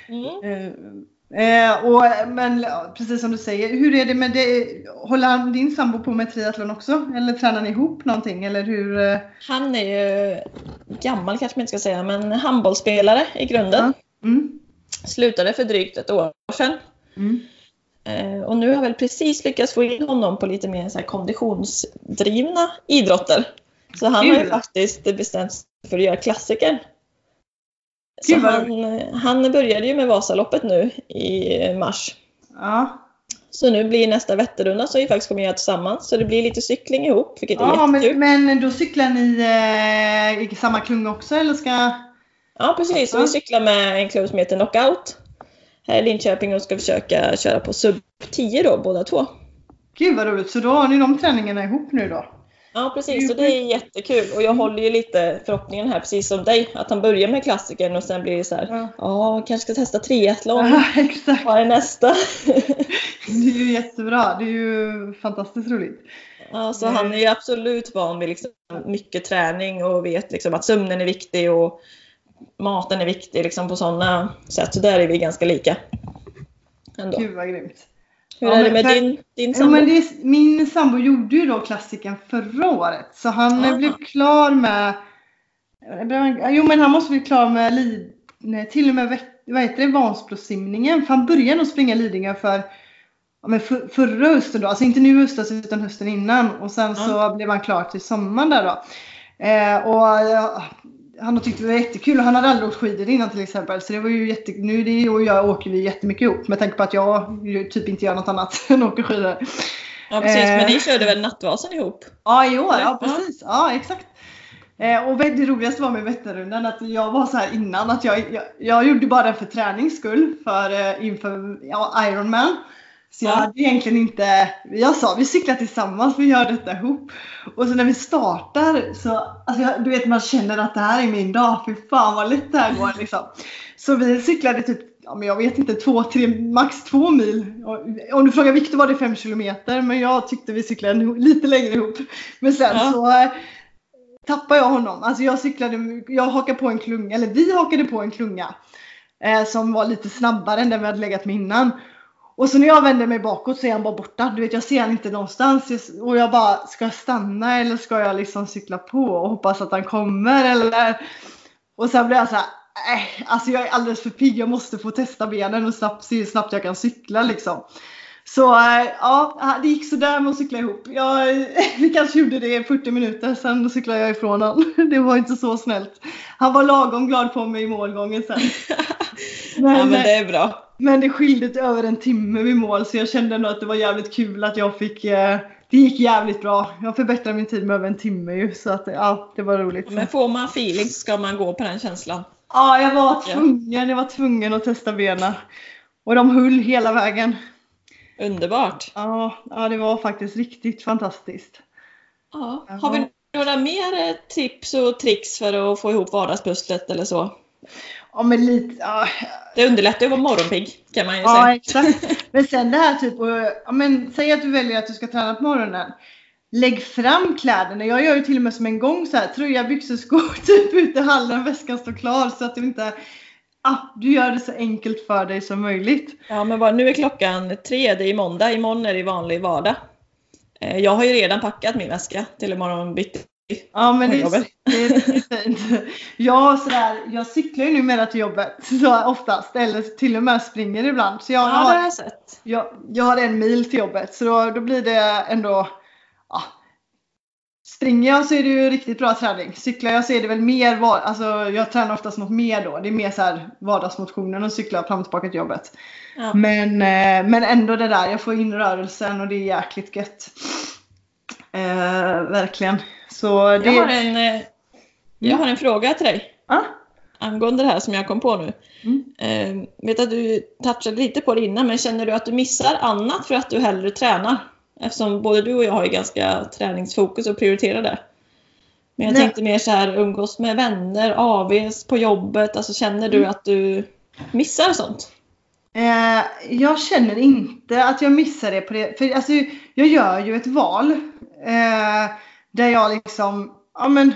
Mm. Eh, eh och, men precis som du säger, hur är det med det? Håller din sambo på med triathlon också? Eller tränar ni ihop någonting? Eller hur? Eh? Han är ju gammal kanske man inte ska säga, men handbollsspelare i grunden. Mm. Slutade för drygt ett år sedan. Mm. Eh, och nu har jag väl precis lyckats få in honom på lite mer så konditionsdrivna idrotter. Så han har ju faktiskt bestämt sig för att göra klassiker. Så han, han började ju med Vasaloppet nu i mars. Ja. Så nu blir nästa Vätternrunda som vi faktiskt kommer göra tillsammans. Så det blir lite cykling ihop, vilket är Ja, jättekul. men, men då cyklar ni eh, i samma klunga också eller ska? Ja, precis. Ja. vi cyklar med en klubb som heter Knockout Linköping och ska försöka köra på sub 10 då, båda två. Gud vad roligt, så då har ni de träningarna ihop nu då? Ja, precis. Så det är jättekul. Och jag håller ju lite förhoppningen här, precis som dig, att han börjar med klassikern och sen blir det så här, Ja. ja, kanske ska testa triathlon. Ja, exakt. Vad är nästa? Det är ju jättebra. Det är ju fantastiskt roligt. Ja, så han är ju absolut van vid liksom mycket träning och vet liksom att sömnen är viktig och maten är viktig liksom på sådana sätt. Så där är vi ganska lika. Ändå. Gud vad grymt. Hur Ja, är det med för- din, din Ja, sambo? men det är, min sambo gjorde ju då klassiken förra året. Så han eh, Ah. blev klar med... Jo men han måste bli klar med Lid, nej, till och med vad heter det, Vansbrosimningen. För han började nog springa Lidingö för ja, men för, förra hösten då. Alltså inte nu höstas utan hösten innan. Och sen så blev han klar till sommaren där då. Eh, och ja, han har tyckt det var jättekul och han hade aldrig åkt skidor innan till exempel. Så det var ju jätte... Nu det och jag åker vi jättemycket ihop med tanke på att jag typ inte gör något annat än åker skidor. Ja precis, Eh. men ni körde väl Nattvasan ihop? Ja i år, ja precis. Ja exakt. Eh, och det roligaste var med Vätternrundan att jag var så här innan att jag, jag, jag gjorde bara det för träning skull för, eh, inför ja, Ironman. Så jag Ja. hade egentligen inte, jag sa vi cyklar tillsammans, vi gör detta ihop. Och så när vi startar så, alltså jag, du vet man känner att det här är min dag, fy fan vad lätt det här går liksom. Så vi cyklade typ, ja men jag vet inte, två, tre, max två mil. Om du frågar Viktor var det fem kilometer, men jag tyckte vi cyklade lite längre ihop. Men sen Ja. så eh, tappade jag honom. Alltså jag cyklade, jag hakade på en klunga, eller vi hakade på en klunga. Eh, som var lite snabbare än den vi hade legat med innan. Och så när jag vänder mig bakåt så är han bara borta. Du vet jag ser han inte någonstans. Och jag bara, ska jag stanna eller ska jag liksom cykla på och hoppas att han kommer eller? Och sen blir jag så här, äh, alltså jag är alldeles för pigg. Jag måste få testa benen och snabbt, se hur snabbt jag kan cykla liksom. Så eh, ja, det gick sådär med att cykla ihop. Jag, vi kanske gjorde det i 40 minuter, sen cyklade jag ifrån honom. Det var inte så snällt. Han var lagom glad på mig i målgången sen. Men, ja men det är bra. men det skilde över en timme vid mål så jag kände ändå att det var jävligt kul att jag fick eh, Det gick jävligt bra. Jag förbättrade min tid med över en timme ju så att ja, det var roligt. Men får man feeling ska man gå på den känslan. Ja, jag var tvungen. Jag var tvungen att testa benen. Och de höll hela vägen. Underbart. Ja, ja det var faktiskt riktigt fantastiskt. Ja. Har vi några mer eh, tips och tricks för att få ihop vardagspusslet eller så? Ja, men lite... Ja, Det underlättar ju att vara morgonpigg kan man ju ja säga. exakt. Men sen det här typ, ja, men säg att du väljer att du ska träna på morgonen. Lägg fram kläderna. Jag gör ju till och med som en gång så här, tröja, byxor, skor typ ute i hallen, väskan står klar så att du inte Ah, du gör det så enkelt för dig som möjligt. Ja men bara, nu är klockan tre, det är måndag, imorgon är det vanlig vardag. Eh, Jag har ju redan packat min väska till imorgon bitti. Ja men det är, det är fint. Jag, sådär, jag cyklar ju numera till jobbet så oftast, eller till och med springer ibland. Så jag, Ja har jag sett. jag, jag har en mil till jobbet så då, då blir det ändå ja. Springer jag så är det ju riktigt bra träning. Cyklar jag så är det väl mer, alltså jag tränar oftast något mer då. Det är mer så här vardagsmotionen och cykla fram och tillbaka till jobbet. Ja. Men, eh, men ändå det där, jag får in rörelsen och det är jäkligt gött. Eh, verkligen. Så det... Jag, har en, eh, jag har en fråga till dig Ah? angående det här som jag kom på nu. Mm. Eh, vet att du touchade lite på det innan, men känner du att du missar annat för att du hellre tränar? Eftersom både du och jag har ju ganska träningsfokus och prioriterar det. Men jag Nej. tänkte mer så här, umgås med vänner, AVs på jobbet. Alltså känner du Mm. att du missar sånt? Eh, jag känner inte att jag missar det på det. För alltså, jag gör ju ett val. Eh, där jag liksom, ja men.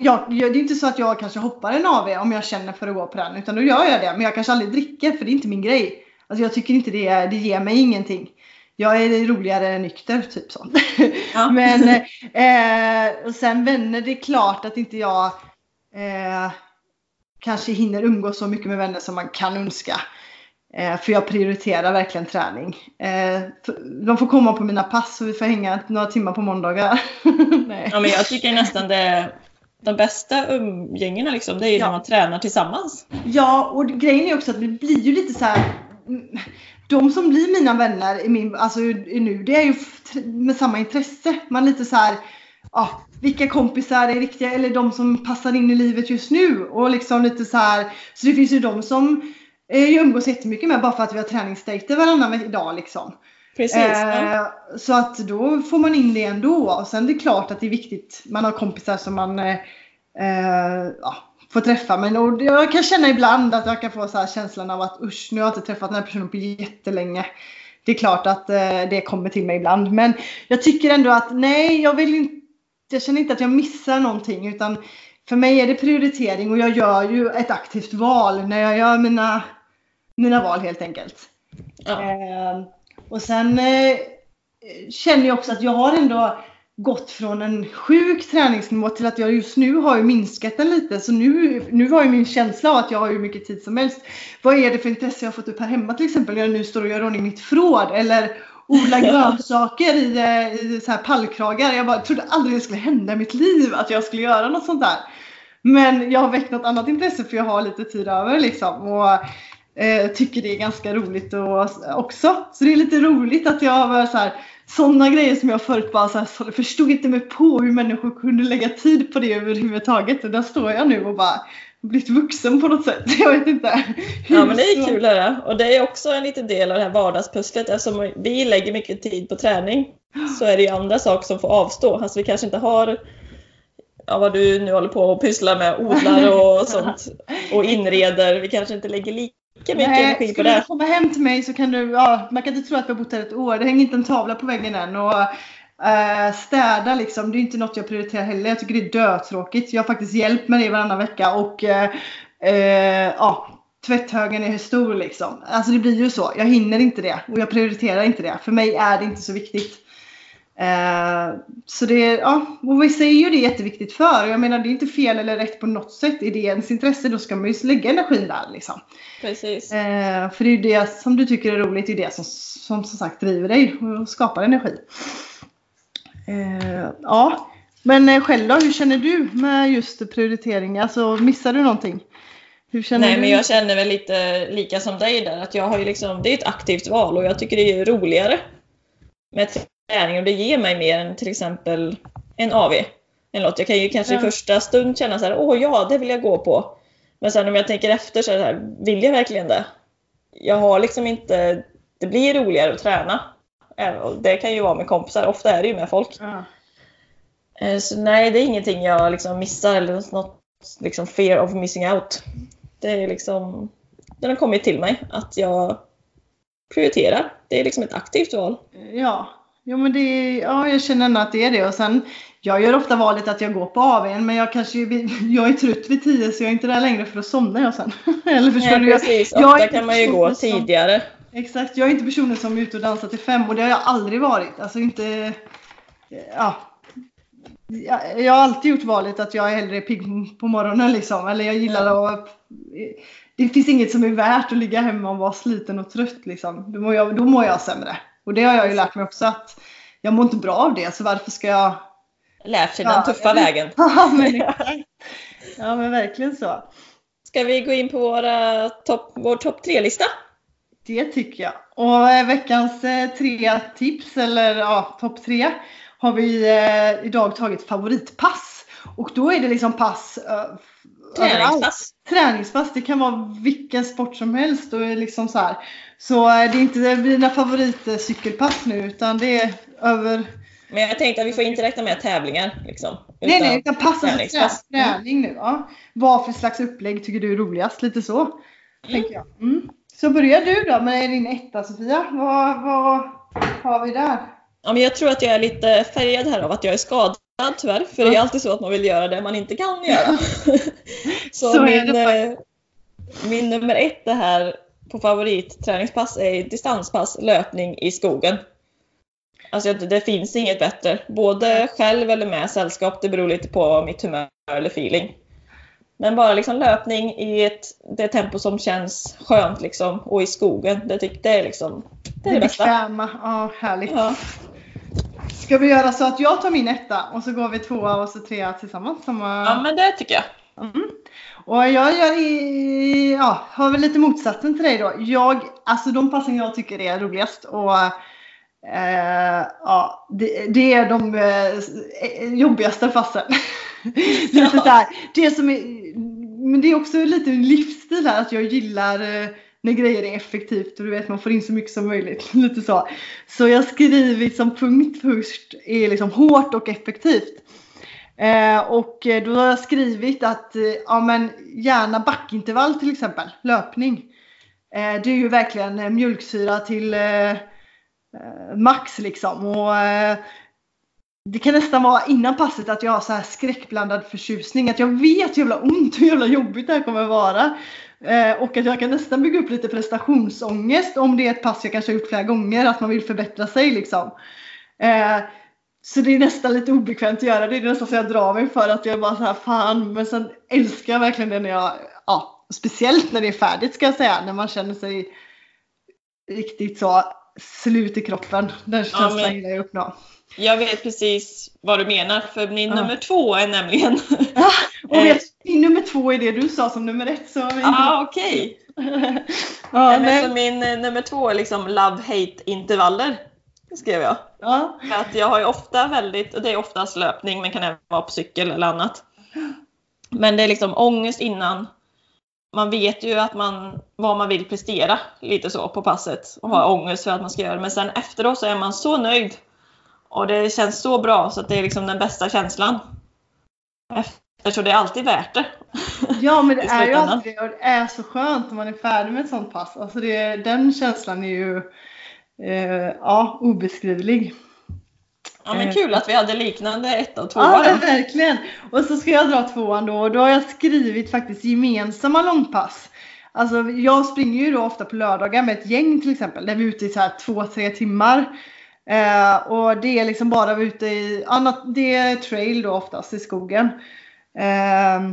Jag, det är inte så att jag kanske hoppar en AV om jag känner för att gå på den. Utan då gör jag det. Men jag kanske aldrig dricker för det är inte min grej. Alltså jag tycker inte det, det ger mig ingenting. Jag är roligare än nykter, typ så. Ja. Men eh, och sen vänner, det är klart att inte jag eh, kanske hinner umgås så mycket med vänner som man kan önska. Eh, för jag prioriterar verkligen träning. Eh, de får komma på mina pass och vi får hänga några timmar på måndagar. Nej. Ja, men jag tycker nästan det de bästa umgängena liksom, det är ju Ja. när man tränar tillsammans. Ja, och grejen är också att det blir ju lite så här. de som blir mina vänner i min, alltså, nu, det är ju med samma intresse. Man lite så här, ja, vilka kompisar är riktiga eller de som passar in i livet just nu. Och liksom lite så här, så det finns ju de som jag umgås jättemycket med bara för att vi har träningsdejter varannan dag liksom. Precis. Eh, så att då får man in det ändå. Och sen är det klart att det är viktigt. Man har kompisar som man eh, eh ja, får träffa. Men och jag kan känna ibland att jag kan få så känslan av att usch, nu har jag inte träffat den här personen på jättelänge. Det är klart att eh, det kommer till mig ibland. Men jag tycker ändå att nej, jag vill inte. Jag känner inte att jag missar någonting. Utan för mig är det prioritering och jag gör ju ett aktivt val när jag gör mina, mina val helt enkelt. Ja. Eh, och sen eh, känner jag också att jag har ändå gått från en sjuk träningsnivå till att jag just nu har minskat den lite. Så nu, nu var ju min känsla av att jag har hur mycket tid som helst. Vad är det för intresse jag har fått upp här hemma till exempel när jag nu står och gör ordning mitt förråd eller odlar grönsaker i, eh, i så här pallkragar. Jag bara trodde aldrig det skulle hända i mitt liv att jag skulle göra något sånt där. Men jag har väckt något annat intresse för jag har lite tid över liksom. Och eh, tycker det är ganska roligt och, också. Så det är lite roligt att jag har så här sådana grejer som jag förut bara så här, förstod inte mig på hur människor kunde lägga tid på det överhuvudtaget. Och där står jag nu och bara blivit vuxen på något sätt. Jag vet inte. Ja men det är kul det. Och det är också en liten del av det här vardagspusslet. Eftersom vi lägger mycket tid på träning så är det ju andra saker som får avstå. Alltså vi kanske inte har ja, vad du nu håller på och pysslar med, odlar och sånt och inreder. Vi kanske inte lägger lika mycket Nej, energi på det. Skulle du komma hem till mig så kan du, ja, man kan inte tro att vi har bott här ett år. Det hänger inte en tavla på väggen än. Och, äh, städa liksom, det är inte något jag prioriterar heller. Jag tycker det är dötråkigt. Jag har faktiskt hjälp med det varannan vecka och äh, äh, ja, tvätthögen är stor liksom. Alltså det blir ju så. Jag hinner inte det och jag prioriterar inte det. För mig är det inte så viktigt. Eh, så det, ja, och vissa är ju det jätteviktigt för. Jag menar det är inte fel eller rätt på något sätt. Är det ens intresse då ska man ju lägga energin där liksom. Precis. Eh, för det är ju det som du tycker är roligt, det är det som som, som sagt driver dig och skapar energi. Eh, ja, men själv då, hur känner du med just prioritering? Alltså missar du någonting? Nej du? men jag känner väl lite lika som dig där att jag har ju liksom, det är ett aktivt val och jag tycker det är roligare med träning och det ger mig mer än till exempel en AV. Eller något. Jag kan ju kanske i första stund känna så här, åh ja, det vill jag gå på. Men sen om jag tänker efter så är det här, vill jag verkligen det? Jag har liksom inte, det blir roligare att träna. Det kan ju vara med kompisar, ofta är det ju med folk. Eh, så nej, det är ingenting jag liksom missar eller något liksom fear of missing out. Det är liksom, den har kommit till mig att jag prioriterar. Det är liksom ett aktivt val. Ja, Jo men det, ja, jag känner ändå att det är det. Och sen, jag gör ofta valet att jag går på AWn men jag kanske jag är trött vid tio så jag är inte där längre för då somnar jag sen. Eller förstår Nej, du? Precis, jag, ofta kan man ju gå som, tidigare. Exakt, jag är inte personen som är ute och dansar till fem och det har jag aldrig varit. Alltså inte, ja. Jag, jag har alltid gjort valet att jag är hellre pigg på morgonen liksom. Eller jag gillar ja. att det finns inget som är värt att ligga hemma och vara sliten och trött liksom. Då mår jag, då mår jag sämre. Och det har jag ju lärt mig också att jag mår inte bra av det så varför ska jag Lärt sig ja, den tuffa vägen. ja, men, ja men verkligen så. Ska vi gå in på våra top, vår topp tre-lista? Det tycker jag. Och eh, veckans eh, tre tips, eller ja, topp tre, har vi eh, idag tagit favoritpass. Och då är det liksom pass Träningspass. Träningspass, det kan vara vilken sport som helst. Och liksom så här. Så eh, det är inte mina favoritcykelpass nu utan det är över... Men jag tänkte att vi får inte räkna med tävlingar. Liksom, nej, nej, utan pass träningspass. träning nu. Ja. Vad för slags upplägg tycker du är roligast? Lite så. Mm. Tänker jag. Mm. Så börjar du då med din etta Sofia. Vad, vad har vi där? Ja, men jag tror att jag är lite färgad här av att jag är skadad tyvärr. För det är alltid så att man vill göra det man inte kan göra. så, så min, eh, min nummer ett det här på favoritträningspass är distanspass, löpning i skogen. Alltså det finns inget bättre. Både själv eller med sällskap, det beror lite på mitt humör eller feeling. Men bara liksom löpning i ett, det tempo som känns skönt liksom, och i skogen, det, det är liksom det, är det bästa. Bekväma, ja härligt. Ja. Ska vi göra så att jag tar min etta och så går vi tvåa och så trea tillsammans? Samma... Ja men det tycker jag. Mm. Och jag gör i, ja, har väl lite motsatsen till dig då. Jag, alltså de passen jag tycker är roligast och eh, ja, det, det, är de eh, jobbigaste passen. lite ja. det som är, men det är också lite livsstil här att jag gillar eh, när grejer är effektivt och du vet man får in så mycket som möjligt. Lite så. Så jag skriver som punkt först är liksom hårt och effektivt. Eh, och då har jag skrivit att eh, ja, men gärna backintervall till exempel, löpning. Eh, det är ju verkligen eh, mjölksyra till eh, eh, max liksom. Och, eh, det kan nästan vara innan passet att jag har så här skräckblandad förtjusning. Att jag vet hur jävla ont och hur jävla jobbigt det här kommer vara. Eh, och att jag kan nästan bygga upp lite prestationsångest om det är ett pass jag kanske har gjort flera gånger. Att man vill förbättra sig liksom. Eh, så det är nästan lite obekvämt att göra det. Det är nästan så jag drar mig för att jag bara så här fan. Men sen älskar jag verkligen det när jag, ja, speciellt när det är färdigt ska jag säga. När man känner sig riktigt så slut i kroppen. Den känslan ja, gillar jag uppnå. Jag vet precis vad du menar för min ja. nummer två är nämligen... Ja, och vet, min nummer två är det du sa som nummer ett. Ja ah, okej. Okay. ja, men... min eh, nummer två är liksom love-hate intervaller skrev jag. Ja. Att jag har ju ofta väldigt, och det är oftast löpning men kan även vara på cykel eller annat. Men det är liksom ångest innan. Man vet ju att man, vad man vill prestera lite så på passet och har mm. ångest för att man ska göra det. Men sen efteråt så är man så nöjd. Och det känns så bra så att det är liksom den bästa känslan. Eftersom det är alltid värt det. Ja men det är ju alltid och det är så skönt när man är färdig med ett sånt pass. Alltså det, den känslan är ju eh, ja, obeskrivlig. Ja men kul att vi hade liknande ett och två. Ja verkligen. Och så ska jag dra tvåan då och då har jag skrivit faktiskt gemensamma långpass. Alltså jag springer ju då ofta på lördagar med ett gäng till exempel där vi är ute i så här två, tre timmar. Eh, och det är liksom bara vi ute i, annat, det är trail då oftast i skogen. Eh,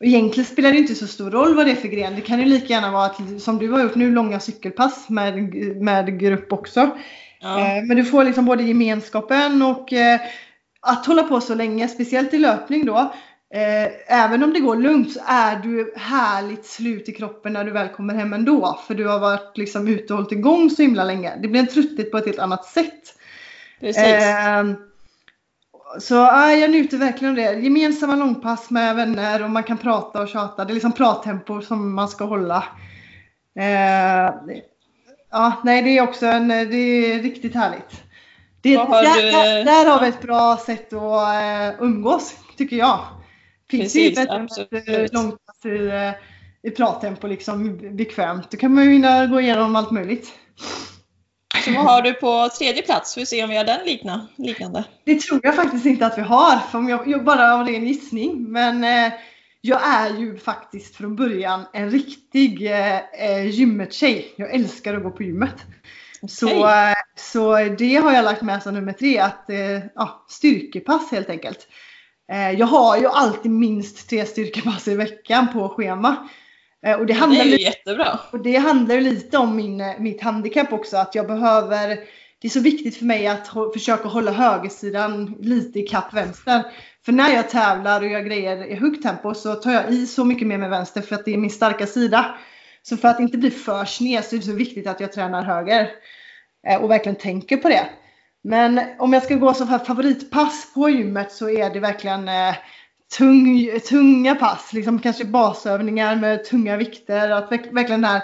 och egentligen spelar det inte så stor roll vad det är för gren. Det kan ju lika gärna vara att, som du har gjort nu, långa cykelpass med, med grupp också. Ja. Eh, men du får liksom både gemenskapen och eh, att hålla på så länge, speciellt i löpning då. Eh, även om det går lugnt så är du härligt slut i kroppen när du väl kommer hem ändå. För du har varit liksom ute och hållit igång så himla länge. Det blir en trötthet på ett helt annat sätt. Precis. Eh, så ja, jag njuter verkligen av det. Gemensamma långpass med vänner och man kan prata och tjata. Det är liksom prattempo som man ska hålla. Eh, ja, nej, det är också en, det är riktigt härligt. Det, där, du... där, där, har vi ett bra sätt att uh, umgås, tycker jag. Finns Precis, det bättre ett långpass i, uh, i prattempo, liksom bekvämt. Då kan man ju hinna gå igenom allt möjligt. Så vad har du på tredje plats? Vi se om vi har den likna, liknande. Det tror jag faktiskt inte att vi har, för jag, jag bara av ren gissning. Men eh, jag är ju faktiskt från början en riktig eh, eh gymmet-tjej. Jag älskar att gå på gymmet. Okay. Så, eh, så det har jag lagt med som nummer tre, att eh, ja, styrkepass helt enkelt. Eh, jag har ju alltid minst tre styrkepass i veckan på schema. Eh, och det, handlar det är ju lite, jättebra. Och det handlar lite om min, eh, mitt handikapp också. Att jag behöver, det är så viktigt för mig att försöka hålla högersidan lite i kapp vänster. För när jag tävlar och gör grejer i högt tempo så tar jag i så mycket mer med vänster för att det är min starka sida. Så för att inte bli för sned så är det så viktigt att jag tränar höger. Eh, och verkligen tänker på det. Men om jag ska gå som favoritpass på gymmet så är det verkligen eh, tung, tunga pass, liksom kanske basövningar med tunga vikter. Att verkligen den här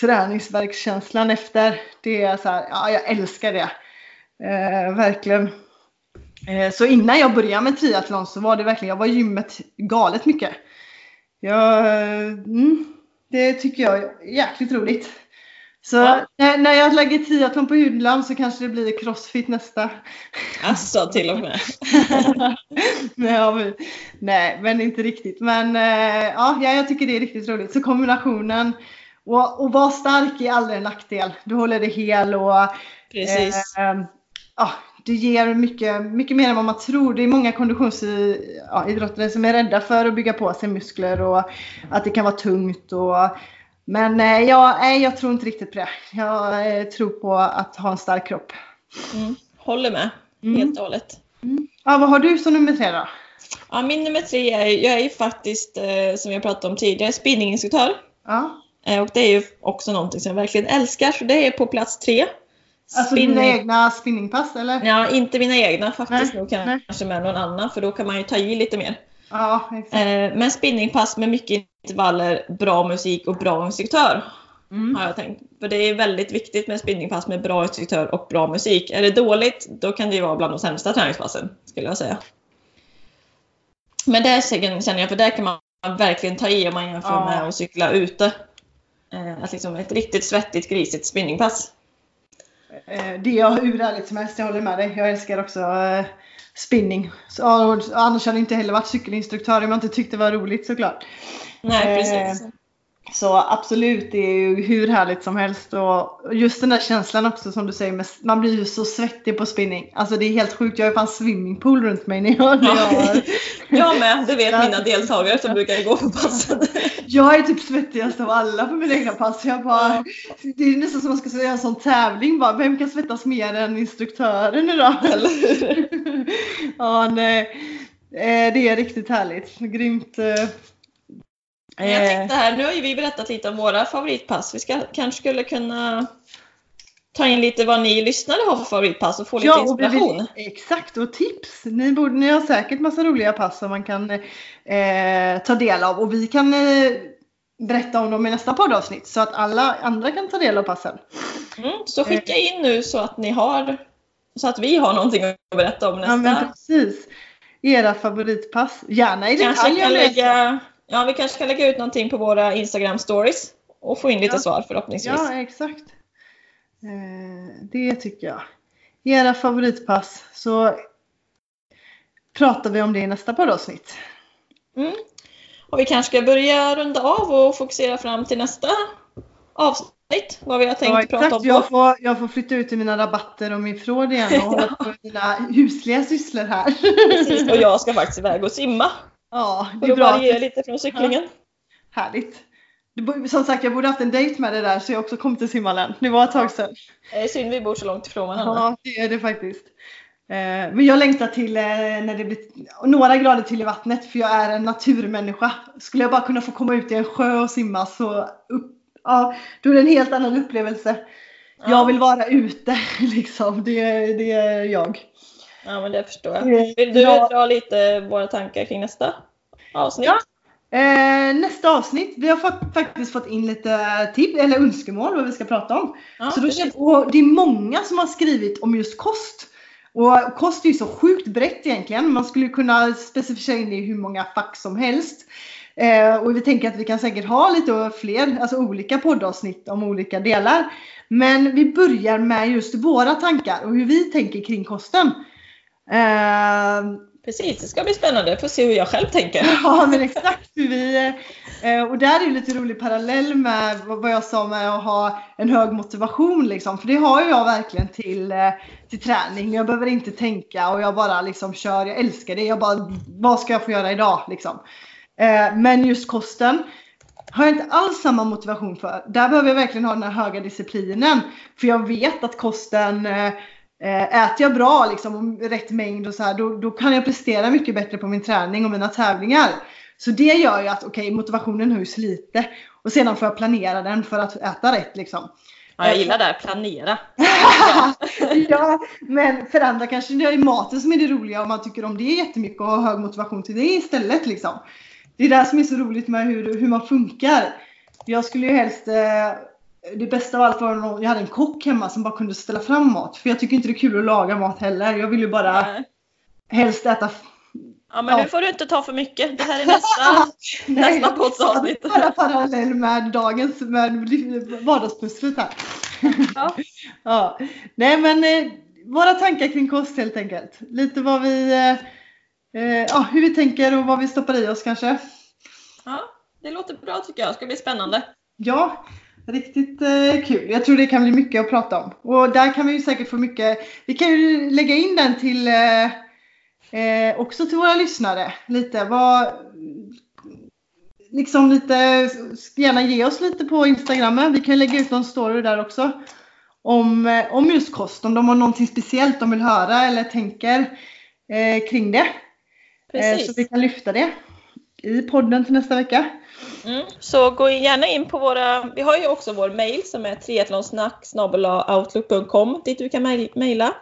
träningsverkskänslan efter. Det är så här, ja jag älskar det. Eh, verkligen. Eh, så innan jag började med triathlon så var det verkligen, jag var i gymmet galet mycket. Jag, mm, det tycker jag är jäkligt roligt. Så ja. när, när jag lägger triathlon på hyllan så kanske det blir crossfit nästa. Alltså till och med. nej, men, nej, men inte riktigt. Men äh, ja, jag tycker det är riktigt roligt. Så kombinationen och, och vara stark är aldrig en nackdel. Du håller dig hel och Precis. Äh, ja, det ger mycket, mycket mer än vad man tror. Det är många konditionsidrottare ja, som är rädda för att bygga på sig muskler och att det kan vara tungt. Och, men eh, jag, nej, jag tror inte riktigt på det. Jag eh, tror på att ha en stark kropp. Mm. Håller med, mm. helt och hållet. Mm. Ja, vad har du som nummer tre då? Ja, min nummer tre är, jag är ju faktiskt, eh, som jag pratade om tidigare, spinninginstruktör. Ja. Och det är ju också någonting som jag verkligen älskar, så det är på plats tre. Alltså dina egna spinningpass eller? Ja, inte mina egna faktiskt. Nej, Nog nej. kanske med någon annan, för då kan man ju ta i lite mer. Ja, exakt. Eh, men spinningpass med mycket intervaller, bra musik och bra instruktör. Mm. Har jag tänkt. För det är väldigt viktigt med spinningpass med bra instruktör och bra musik. Är det dåligt, då kan det ju vara bland de sämsta träningspassen, skulle jag säga. Men det känner jag, för där kan man verkligen ta i om man jämför Ja. med att cykla ute. Eh, Att liksom ett riktigt svettigt, grisigt spinningpass. Eh, Det är hur härligt som helst, jag håller med dig. Jag älskar också eh, spinning. Så, annars hade jag inte heller varit cykelinstruktör om jag inte tyckte det var roligt såklart. Nej, Eh, precis. Så absolut, det är ju hur härligt som helst. Och just den där känslan också som du säger, med, man blir ju så svettig på spinning. Alltså det är helt sjukt, jag har ju fan swimmingpool runt mig när jag, när jag, med, det vet mina deltagare som brukar gå på passen. jag är typ svettigast av alla på mina egna pass. Jag bara, Det är nästan som att man ska säga en sån tävling bara, vem kan svettas mer än instruktören idag? Eller hur? ja, nej. Eh, Det är riktigt härligt. Grymt. Eh, Men jag eh, tänkte här, nu har ju vi berättat lite om våra favoritpass. Vi ska, kanske skulle kunna ta in lite vad ni lyssnare har för favoritpass och få lite och vi vill- inspiration. exakt, och tips. Ni, borde, ni har säkert massa roliga pass som man kan eh, ta del av och vi kan eh, berätta om dem i nästa poddavsnitt så att alla andra kan ta del av passen. Mm, så skicka in nu så att ni har så att vi har någonting att berätta om Ja, men nästa. precis. Era favoritpass. Gärna i kanske detalj. kan är så. lägga, ja, vi kanske kan lägga ut någonting på våra Instagram stories och få in lite Ja. svar förhoppningsvis. Ja, exakt. Eh, det tycker jag. Era favoritpass så pratar vi om det i nästa poddavsnitt. Mm. Och vi kanske ska börja runda av och fokusera fram till nästa avsnitt. Vad vi har tänkt Ja, prata om. Jag får, jag får flytta ut till mina rabatter och min förråd igen och hålla på mina husliga sysslor här. Precis, och jag ska faktiskt iväg och simma. Ja, det är att bra. variera lite från cyklingen. Härligt. Du bo- Som sagt, jag borde haft en dejt med det där så jag också kom till simhallen. Det var ett tag sedan. Det är synd vi bor så långt ifrån varandra. Ja, det är det faktiskt. Eh, Men jag längtar till eh, när det blir några grader till i vattnet för jag är en naturmänniska. Skulle jag bara kunna få komma ut i en sjö och simma så upp, ja, då är det en helt annan upplevelse. Ja. Jag vill vara ute liksom. Det, det är jag. Ja, men det förstår jag. Eh, Vill du ja. dra lite våra tankar kring nästa avsnitt? Ja. Eh, nästa avsnitt, vi har fått, faktiskt fått in lite tips eller önskemål vad vi ska prata om. Ja, så då, känns- och det är många som har skrivit om just kost. Och kost är ju så sjukt brett egentligen. Man skulle kunna specificera in det i hur många fack som helst. Eh, och vi tänker att vi kan säkert ha lite fler, alltså olika poddavsnitt om olika delar. Men vi börjar med just våra tankar och hur vi tänker kring kosten. Eh, Precis, det ska bli spännande. Får se hur jag själv tänker. Ja men exakt hur vi, eh, och där är ju lite rolig parallell med vad jag sa med att ha en hög motivation liksom. För det har jag verkligen till, eh, till träning. Jag behöver inte tänka och jag bara liksom kör, jag älskar det. Jag bara, vad ska jag få göra idag liksom. Eh, Men just kosten har jag inte alls samma motivation för. Där behöver jag verkligen ha den här höga disciplinen. För jag vet att kosten Äter jag bra liksom, och rätt mängd och så här, då, då kan jag prestera mycket bättre på min träning och mina tävlingar. Så det gör ju att okej, motivationen höjs lite. Och sedan får jag planera den för att äta rätt liksom. Ja, jag gillar det här, planera. ja, men för andra kanske det är maten som är det roliga och man tycker om det jättemycket och har hög motivation till det istället liksom. Det är det som är så roligt med hur, hur man funkar. Jag skulle ju helst eh, det bästa av allt var om jag hade en kock hemma som bara kunde ställa fram mat. För jag tycker inte det är kul att laga mat heller. Jag vill ju bara Nej. helst äta Ja, men Ja. nu får du inte ta för mycket. Det här är nästa, nästa poddsavsnitt. Bara parallell med dagens med vardagspusslet här. Ja. ja. Nej men eh, våra tankar kring kost helt enkelt. Lite vad vi, eh, eh, ja, hur vi tänker och vad vi stoppar i oss kanske. ja, det låter bra tycker jag. Det ska bli spännande. Ja, riktigt eh, kul. Jag tror det kan bli mycket att prata om. Och där kan vi ju säkert få mycket. Vi kan ju lägga in den till eh, eh, också till våra lyssnare. Lite vad liksom lite gärna ge oss lite på Instagram. Vi kan lägga ut någon story där också. Om, eh, om just kost. Om de har någonting speciellt de vill höra eller tänker eh, kring det. Precis. Så vi kan lyfta det i podden till nästa vecka. Mm. Så gå gärna in på våra, vi har ju också vår mail som är triathlonsnack outlook.com dit du kan mejla.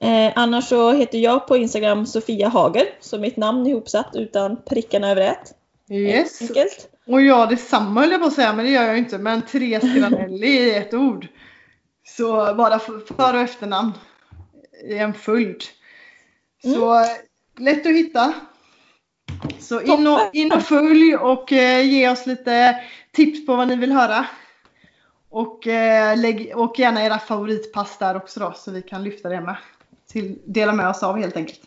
Eh, annars så heter jag på Instagram Sofia Hager, så mitt namn är ihopsatt utan prickarna över ett. Yes. Enkelt. Och jag detsamma höll jag på att säga, men det gör jag inte. Men Therese Granelli i ett ord. Så bara för och efternamn i en följd. Så mm. lätt att hitta. Så in och, in och följ och eh, ge oss lite tips på vad ni vill höra. Och, eh, lägg, och gärna era favoritpass där också då så vi kan lyfta det med. Till, dela med oss av helt enkelt.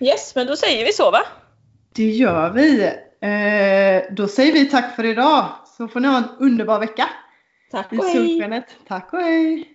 Yes, men då säger vi så va? Det gör vi. Eh, då säger vi tack för idag. Så får ni ha en underbar vecka. Tack och hej. Tack och hej.